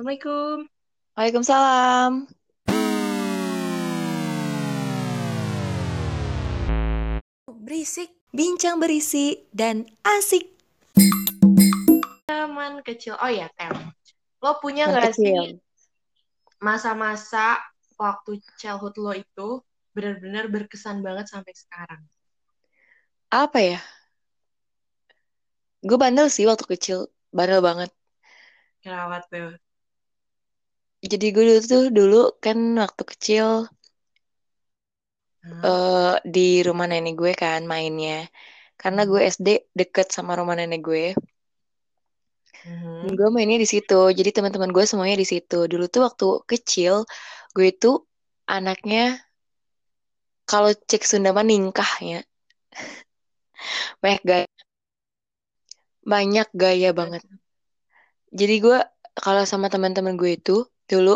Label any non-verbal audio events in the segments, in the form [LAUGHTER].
Assalamualaikum. Waalaikumsalam. Berisik. Bincang berisi dan asik. Teman kecil. Oh ya, Tem. Lo punya Teman nggak sih masa-masa waktu childhood lo itu benar-benar berkesan banget sampai sekarang? Apa ya? Gue bandel sih waktu kecil. Bandel banget. Kerawat tuh. Jadi gue dulu tuh dulu kan waktu kecil Hah? eh, di rumah nenek gue kan mainnya. Karena gue SD deket sama rumah nenek gue. Dan gue mainnya di situ. Jadi teman-teman gue semuanya di situ. Dulu tuh waktu kecil gue itu anaknya kalau cek Sunda mah ningkahnya [LAUGHS] banyak gaya banyak gaya banget. Jadi gue kalau sama teman-teman gue itu dulu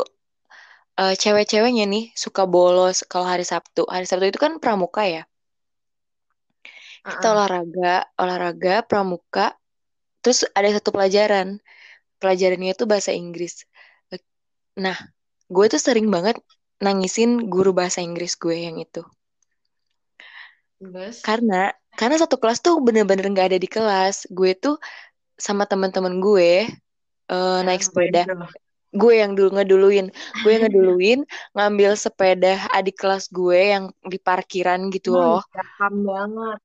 eh, cewek-ceweknya nih suka bolos kalau hari Sabtu. Hari Sabtu itu kan pramuka ya. Kita Uh-uh. olahraga, olahraga pramuka. Terus ada satu pelajaran. Pelajarannya itu bahasa Inggris. Nah, gue tuh sering banget nangisin guru bahasa Inggris gue yang itu. Terus? Karena karena satu kelas tuh bener-bener nggak ada di kelas. Gue tuh sama teman-teman gue eh, naik sepeda. bener. Gue yang dulu ngeduluin, gue yang [LAUGHS] ngeduluin ngambil sepeda adik kelas gue yang di parkiran gitu loh, Paham banget.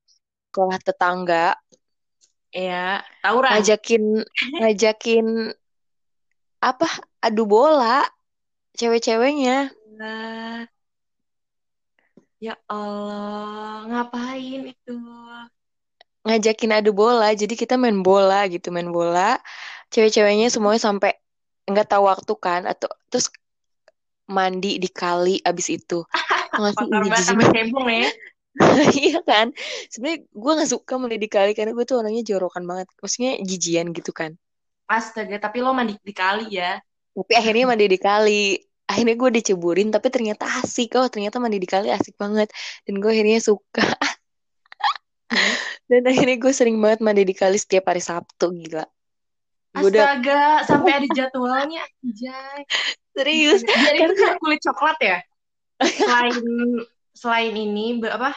sekolah tetangga, Ya, tawuran. ngajakin ngajakin apa adu bola cewek-ceweknya. Nah, Ya Allah, ngapain itu? ngajakin adu bola jadi kita main bola gitu main bola cewek-ceweknya semuanya sampai nggak tahu waktu kan atau terus mandi di kali abis itu. [LAUGHS] Nggak sih Kotor Ih, banget jijik cebong ya. [LAUGHS] iya kan? Sebenarnya gue nggak suka mandi di kali karena gue tuh orangnya jorokan banget. Maksudnya jijian gitu kan. Astaga, tapi lo mandi di kali ya. tapi akhirnya mandi di kali. Akhirnya gue diceburin tapi ternyata asik. Oh ternyata mandi di kali asik banget. Dan gue akhirnya suka. [LAUGHS] Dan akhirnya gue sering banget mandi di kali setiap hari Sabtu gila gue udah Astaga, sampai ada jadwalnya. Jai. serius Biar itu [LAUGHS] biar kulit coklat ya. Selain selain ini apa?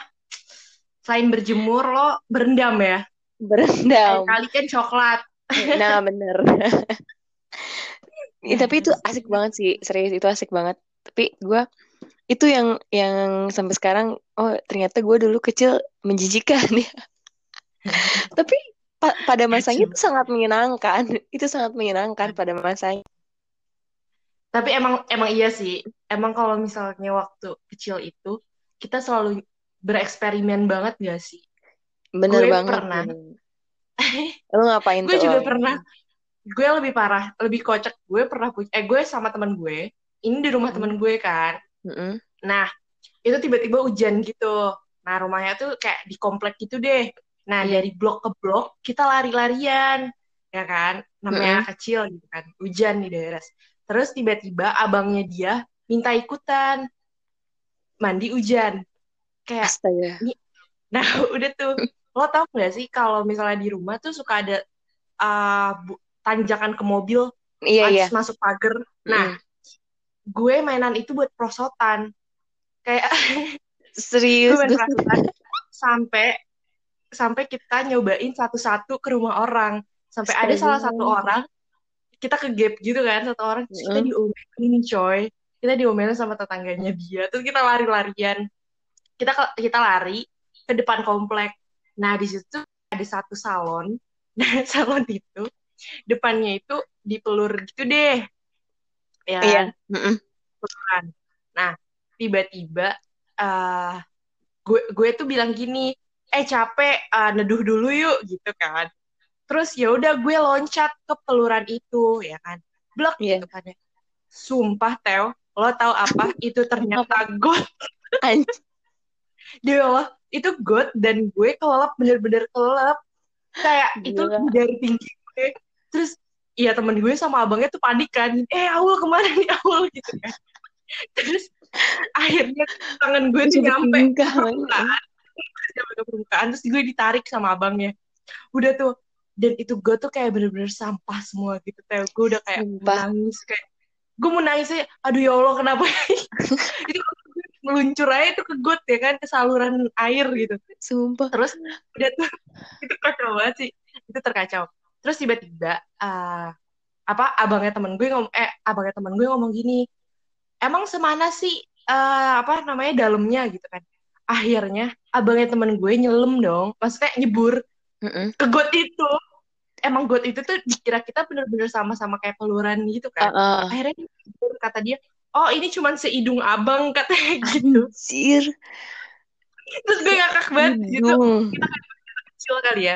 Selain berjemur lo berendam ya. berendam Kali kan coklat. [LAUGHS] nah bener Ya, tapi itu asik banget sih serius itu asik banget tapi gue itu yang yang sampai sekarang oh ternyata gue dulu kecil menjijikan ya tapi pa- pada masanya itu sangat menyenangkan [LAUGHS] itu sangat menyenangkan pada masanya Tapi emang emang iya sih. Emang kalau misalnya waktu kecil itu kita selalu bereksperimen banget gak sih? bener Gue banget pernah. [LAUGHS] lu ngapain gue juga Ol? pernah gue lebih parah lebih kocak gue pernah punya eh gue sama teman gue ini di rumah Hmm. teman gue kan Mm-mm. nah itu tiba-tiba hujan gitu nah rumahnya tuh kayak di komplek gitu deh nah Iya. dari blok ke blok kita lari-larian ya kan namanya kecil gitu kan hujan di daerah terus tiba-tiba abangnya dia minta ikutan mandi hujan kayak astaga Nah, [LAUGHS] udah tuh. Lo tau gak sih kalau misalnya di rumah tuh suka ada uh, tanjakan ke mobil, iya iya harus masuk pagar. Nah, gue mainan itu buat prosotan. Kayak [LAUGHS] gue serius main gue prosotan sampai sampai kita nyobain satu-satu ke rumah orang. Sampai ada Astaga. salah satu orang kita ke gap gitu kan, satu orang terus kita Mm. diomelin coy. Kita diomelin sama tetangganya dia. Terus kita lari-larian. Kita kita lari ke depan komplek. Nah, di situ ada satu salon. [LAUGHS] Nah, salon itu depannya itu dipelur gitu deh. Ya iya? Mm-mm. peluruan. Nah, tiba-tiba eh gue gue tuh bilang gini, "Eh, capek, eh, neduh dulu yuk." gitu kan. Terus ya udah gue loncat ke peluran itu, ya kan. Blok Iya. gitu kan ya. Sumpah, Teo, lo tahu apa? [LAUGHS] itu ternyata got. [LAUGHS] Anj- Demi Allah, itu got dan gue kelelep bener-bener kelelep. Kayak itu Gila. dari tinggi gue. Terus Iya temen gue sama abangnya tuh panik kan, eh Aul ke mana nih Aul [LAUGHS] gitu kan. Terus akhirnya tangan gue tuh nyampe ke permukaan, terus gue ditarik sama abangnya. Udah tuh, dan itu gue tuh kayak bener-bener sampah semua gitu, Teo. Gue udah kayak Sumpah. nangis kayak, gue mau nangis aja aduh ya allah kenapa [LAUGHS] itu meluncur aja itu ke got ya kan ke saluran air gitu sumpah terus udah tuh [LAUGHS] itu kacau banget sih itu terkacau terus tiba-tiba uh, apa abangnya temen gue ngomong eh abangnya temen gue ngomong gini emang semana sih uh, apa namanya dalamnya gitu kan akhirnya abangnya temen gue nyelem dong. Maksudnya nyebur. Mm -mm. ke got itu. Emang got itu tuh dikira kita bener-bener sama-sama kayak peluran gitu kan. Uh -uh. akhirnya kata dia oh ini cuma seidung abang [LAUGHS] katanya gitu. Anjir. terus gue ngakak banget gitu. Kita kan kecil kali ya.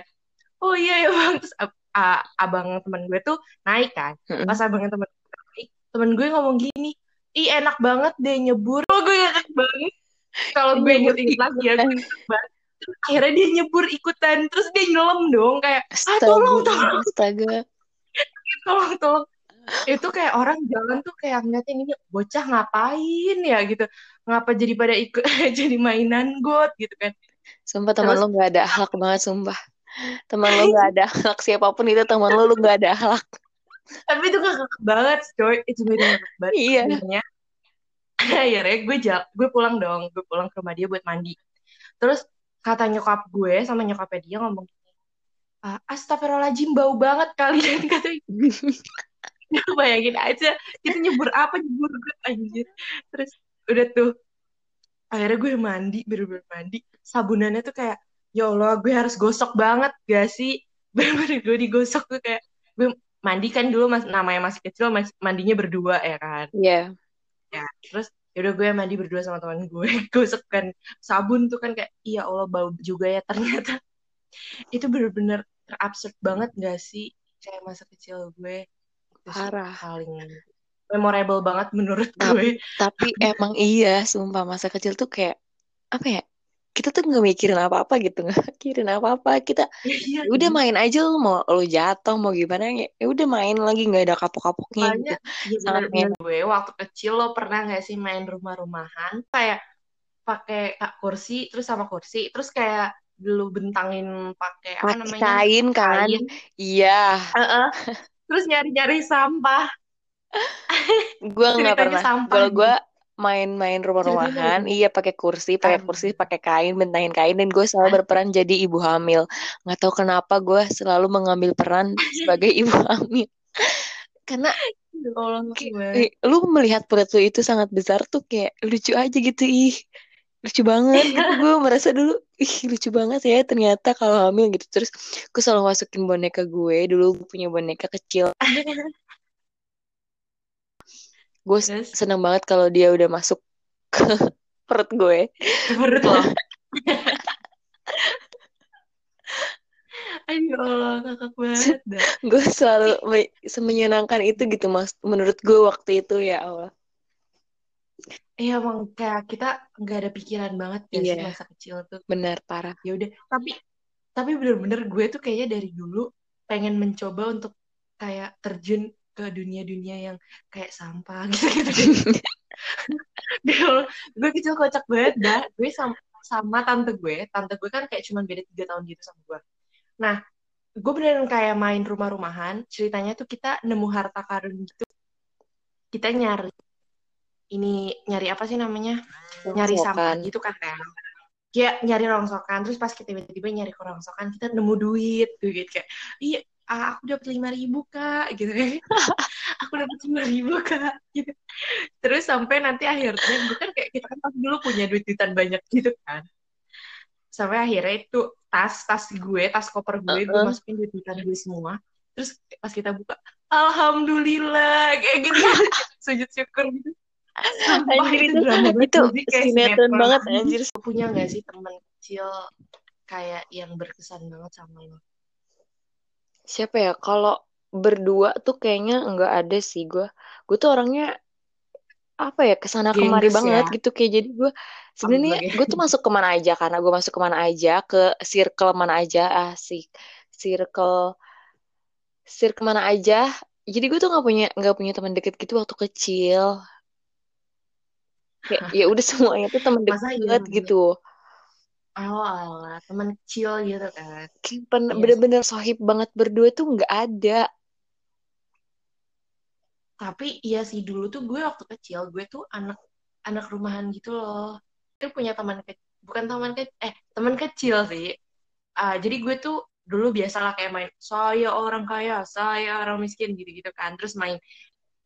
Oh iya ya bang. Terus uh, abang temen gue tuh naik kan. Pas abang temen gue naik temen gue ngomong gini ih enak banget deh nyebur. Oh gue ngakak banget kalau gue inget-inget lagi ya akhirnya dia nyebur ikutan terus dia nyelam dong kayak ah tolong tolong. astaga. [LAUGHS] Tolong tolong. Itu kayak orang jalan tuh kayak ngeliatin ini bocah ngapain ya? Gitu. Ngapa jadi pada ikut [LAUGHS] jadi mainan got? Gitu kan. Sumpah teman lo nggak ada hak banget sumpah. Teman lo nggak ada hak siapa pun itu teman lo lo nggak ada hak tapi itu kakak banget coy. Itu beda banget iya [LAUGHS] ya gue jal gue pulang dong. Gue pulang ke rumah dia buat mandi. Terus kata nyokap gue sama nyokapnya dia ngomong gini Astagfirullahaladzim bau banget kalian [LAUGHS] kata bayangin aja kita nyebur apa nyebur gue anjir. Terus udah tuh akhirnya gue mandi bener-bener mandi. Sabunannya tuh kayak ya Allah gue harus gosok banget gak sih? [LAUGHS] Bener-bener gue digosok tuh kayak gue mandi kan dulu mas namanya masih kecil mas mandinya berdua ya kan. Iya. yeah. Ya terus yaudah gue mandi berdua sama teman gue. [LAUGHS] Gosok kan sabun tuh kan kayak iya Allah bau juga ya ternyata. [LAUGHS] Itu bener-bener terabsurd banget gak sih kayak masa kecil gue? Parah. paling memorable banget menurut tapi, gue. tapi [LAUGHS] emang iya sumpah masa kecil tuh kayak apa ya kita tuh nggak mikirin apa-apa gitu [LAUGHS] nggak mikirin apa-apa. Kita iya, udah main aja lo mau lo jatuh mau gimana? Ya udah main lagi nggak ada kapok-kapoknya gitu. ya sangat bener gue waktu kecil lo pernah nggak sih main rumah-rumahan? Kayak pakai kursi terus sama kursi terus kayak dulu bentangin pakai apa namanya? kain kan? Iya. Uh -uh [LAUGHS] terus nyari-nyari sampah. gue nggak pernah. Kalau gue main-main rumah-rumahan, [LAUGHS] iya pakai kursi, pakai kursi, pakai kain, bentangin kain, dan gue selalu berperan jadi ibu hamil. Nggak tahu kenapa gue selalu mengambil peran sebagai ibu [LAUGHS] hamil. Karena lu melihat perut lu itu sangat besar tuh kayak lucu aja gitu. Ih lucu banget gitu. [LAUGHS] Gue merasa dulu ih lucu banget ya ternyata kalau hamil gitu. Terus gue selalu masukin boneka gue. Dulu gue punya boneka kecil gue seneng banget kalau dia udah masuk ke [LAUGHS] perut gue perut lo [LAUGHS] Ayo Allah, kakak banget [LAUGHS] gue selalu semenyenangkan itu gitu mas menurut gue waktu itu ya Allah Iya emang kayak kita nggak ada pikiran banget ya yeah. sih masa kecil tuh. Bener parah. Ya udah, tapi tapi bener-bener gue tuh kayaknya dari dulu pengen mencoba untuk kayak terjun ke dunia-dunia yang kayak sampah [LAUGHS] gitu gitu. gue kecil kocak banget dah. Gue sama, sama tante gue, tante gue kan kayak cuma beda tiga tahun gitu sama gue. Nah, gue beneran kayak main rumah-rumahan. Ceritanya tuh kita nemu harta karun gitu. Kita nyari ini nyari apa sih namanya rongsokan. nyari sampah gitu kan kan kayak nyari rongsokan terus pas kita tiba-tiba nyari rongsokan kita nemu duit duit kayak iya aku dapat lima ribu kak gitu kan. [LAUGHS] Aku dapat lima ribu kak gitu. Terus sampai nanti akhirnya bukan kayak kita kan dulu punya duit duitan banyak gitu kan. Sampai akhirnya itu tas tas gue tas koper gue uh -uh. gue masukin duit duitan gue semua. Terus pas kita buka alhamdulillah kayak gitu. [LAUGHS] Sujud syukur gitu. Anjir itu, itu, itu sinetron banget anjir. Punya gak sih teman kecil kayak yang berkesan banget sama lo? Siapa ya? Kalau berdua tuh kayaknya nggak ada sih gue. Gue tuh orangnya apa ya ke sana kemari Gengges banget ya? gitu kayak jadi gue sebenarnya gue tuh masuk ke mana aja karena gue masuk ke mana aja ke circle mana aja asik. Circle circle mana aja. Jadi gue tuh nggak punya nggak punya teman deket gitu waktu kecil. Kayak ya udah [LAUGHS] semuanya tuh temen deket iya, gitu oh alah teman kecil gitu kan. Bener-bener yes. sohib banget berdua tuh nggak ada. Tapi iya sih dulu tuh gue waktu kecil gue tuh anak anak rumahan gitu loh. Itu punya teman ke bukan teman ke eh teman kecil sih. Uh, jadi gue tuh dulu biasalah kayak main saya orang kaya saya orang miskin gitu gitu kan. Terus main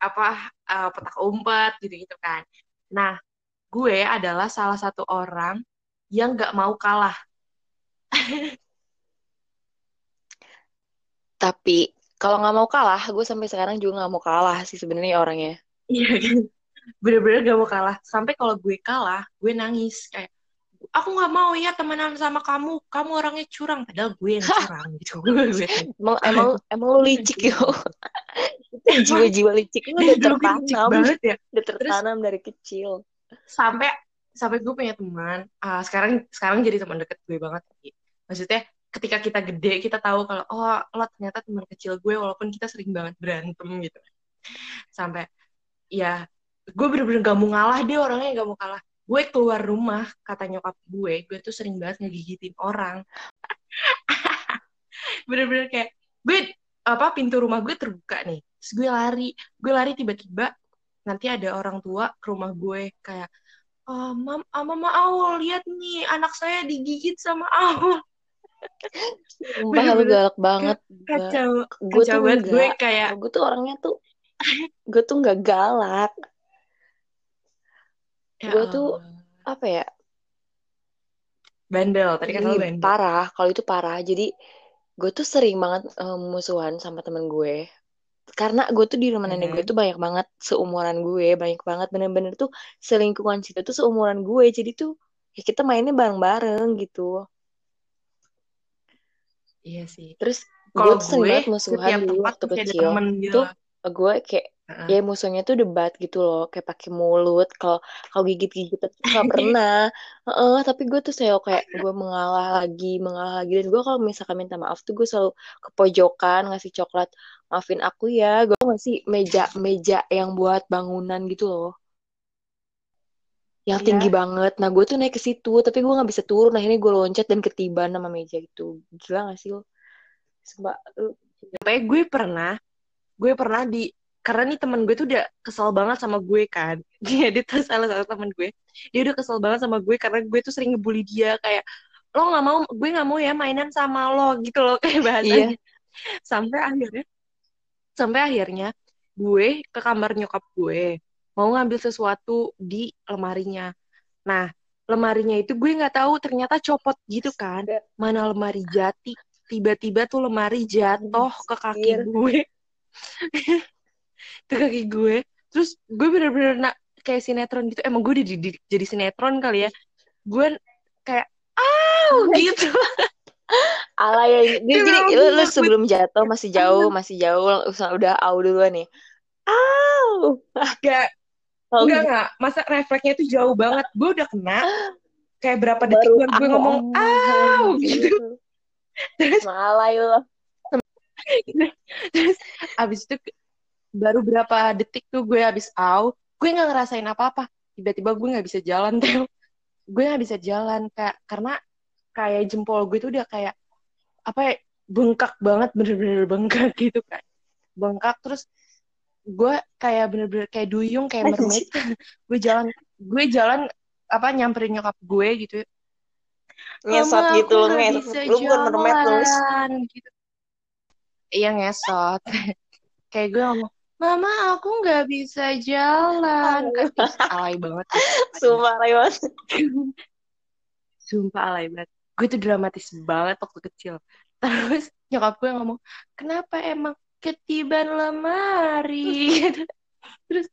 apa uh, petak umpet gitu gitu kan. Nah gue adalah salah satu orang yang gak mau kalah. Tapi kalau nggak mau kalah gue sampai sekarang juga nggak mau kalah sih sebenarnya orangnya. Iya kan? Bener-bener gak mau kalah. Sampai kalau gue kalah gue nangis. Kayak aku nggak mau ya temenan sama kamu. Kamu orangnya curang. Padahal gue yang [LAUGHS] curang gitu. [LAUGHS] Emang emang emang lu licik yo. [LAUGHS] Jiwa-jiwa licik lu udah tertanam. banget ya. Udah tertanam Terus, dari kecil. sampai sampai gue punya teman uh, sekarang sekarang jadi teman deket gue banget maksudnya ketika kita gede kita tahu kalau oh lo ternyata teman kecil gue walaupun kita sering banget berantem gitu. Sampai ya gue bener-bener gak mau ngalah dia orangnya gak mau kalah. Gue keluar rumah kata nyokap gue gue tuh sering banget ngegigitin orang. [LAUGHS] Bener-bener kayak gue apa pintu rumah gue terbuka nih. Terus gue lari gue lari tiba-tiba nanti ada orang tua ke rumah gue kayak oh, mam, ah, mama Aul lihat nih anak saya digigit sama Aul Sumpah lu galak banget. Kacau. Gue tuh banget. Gue kayak. Gue tuh orangnya tuh. gue tuh gak galak. Ya gue tuh. Apa ya. Bandel. Tadi kan bandel. Parah. Kalau itu parah. Jadi. Gue tuh sering banget um, musuhan sama temen gue. Karena gue tuh di rumah nenek gue tuh banyak banget seumuran gue. Banyak banget. Bener-bener tuh selingkuhan situ tuh seumuran gue. Jadi tuh. Ya kita mainnya bareng-bareng gitu Iya sih. Terus kalau gue sering banget musuhan dulu waktu kecil. Gitu. Tuh gue kayak uh-huh. ya musuhnya tuh debat gitu loh kayak pakai mulut kalau kalau gigit gigit tuh nggak [LAUGHS] pernah. Uh, tapi gue tuh selalu kayak gue mengalah lagi mengalah lagi dan gue kalau misalkan minta maaf tuh gue selalu ke pojokan ngasih coklat maafin aku ya gue ngasih meja meja yang buat bangunan gitu loh. Yang iya. tinggi banget. Nah gue tuh naik ke situ tapi gue nggak bisa turun. Akhirnya gue loncat dan ketiban sama meja itu. Gila gak sih lo? Sebab, sampai gue pernah gue pernah di karena nih temen gue tuh udah kesel banget sama gue kan. [LAUGHS] Dia dia tuh salah satu temen gue. Dia udah kesel banget sama gue karena gue tuh sering ngebully dia kayak lo nggak mau gue nggak mau ya mainan sama lo gitu loh [LAUGHS] kayak bahasanya. Iya. sampai akhirnya sampai akhirnya gue ke kamar nyokap gue mau ngambil sesuatu di lemarinya. Nah lemarinya itu gue nggak tahu ternyata copot gitu kan. Mana lemari jati tiba-tiba tuh lemari jatuh ke kaki gue [LAUGHS] ke kaki gue. Terus gue bener-bener nak kayak sinetron gitu. Emang gue jadi, jadi sinetron kali ya. Gue kayak ah [LAUGHS] gitu. Ala ya. [LAUGHS] Jadi, jadi lu, lu sebelum jatuh masih jauh masih jauh. Udah au dulu nih. Au. Gak [LAUGHS] oh, enggak enggak masa refleksnya itu jauh banget. Gue udah kena kayak berapa detik Baru gue ngomong au. Gitu. Terus malai lo terus abis itu baru berapa detik tuh gue abis out gue nggak ngerasain apa-apa. Tiba-tiba gue nggak bisa jalan [LAUGHS] tuh gue nggak bisa jalan kayak karena kayak jempol gue tuh udah kayak apa ya bengkak banget bener-bener bengkak gitu kan bengkak terus gue kayak bener-bener kayak duyung kayak mermaid. [LAUGHS] Gue jalan gue jalan apa nyamperin nyokap gue gitu. Ngesot gitu lo ngesot. lu bukan mermaid tulis. gitu. Iya ngesot. [LAUGHS] Kayak gue ngomong mama aku nggak bisa jalan. Alay banget sumpah alay banget. [LAUGHS] Sumpah alay banget. Gue tuh dramatis banget waktu kecil. Terus nyokap gue ngomong kenapa emang ketiban lemari? Terus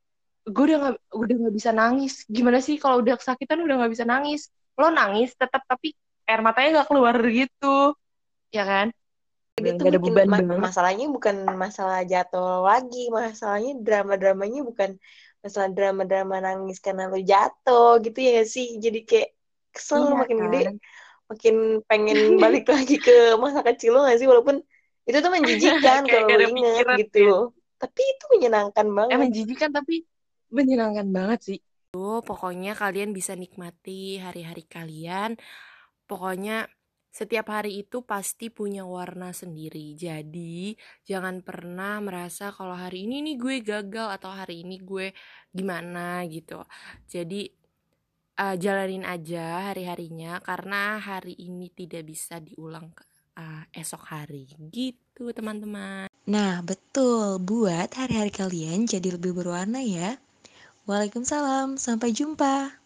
[LAUGHS] gue udah gak, udah nggak bisa nangis. Gimana sih kalau udah kesakitan udah nggak bisa nangis? Lo nangis tetap tapi air matanya nggak keluar gitu. Ya kan itu ada beban ma banget. masalahnya bukan masalah jatuh lagi masalahnya drama dramanya bukan masalah drama drama nangis karena lo jatuh gitu ya sih jadi kayak kesel iya, makin kan? gede makin pengen [LAUGHS] balik lagi ke masa kecil lo gak sih walaupun itu tuh menjijikan [LAUGHS] kalau lo inget gitu ya. tapi itu menyenangkan banget eh menjijikan tapi menyenangkan banget sih Tuh, pokoknya kalian bisa nikmati hari-hari kalian. Pokoknya setiap hari itu pasti punya warna sendiri. Jadi, jangan pernah merasa kalau hari ini nih gue gagal atau hari ini gue gimana gitu. Jadi, uh, jalanin aja hari-harinya karena hari ini tidak bisa diulang uh, esok hari. Gitu, teman-teman. Nah, betul. Buat hari-hari kalian jadi lebih berwarna ya. Waalaikumsalam. Sampai jumpa.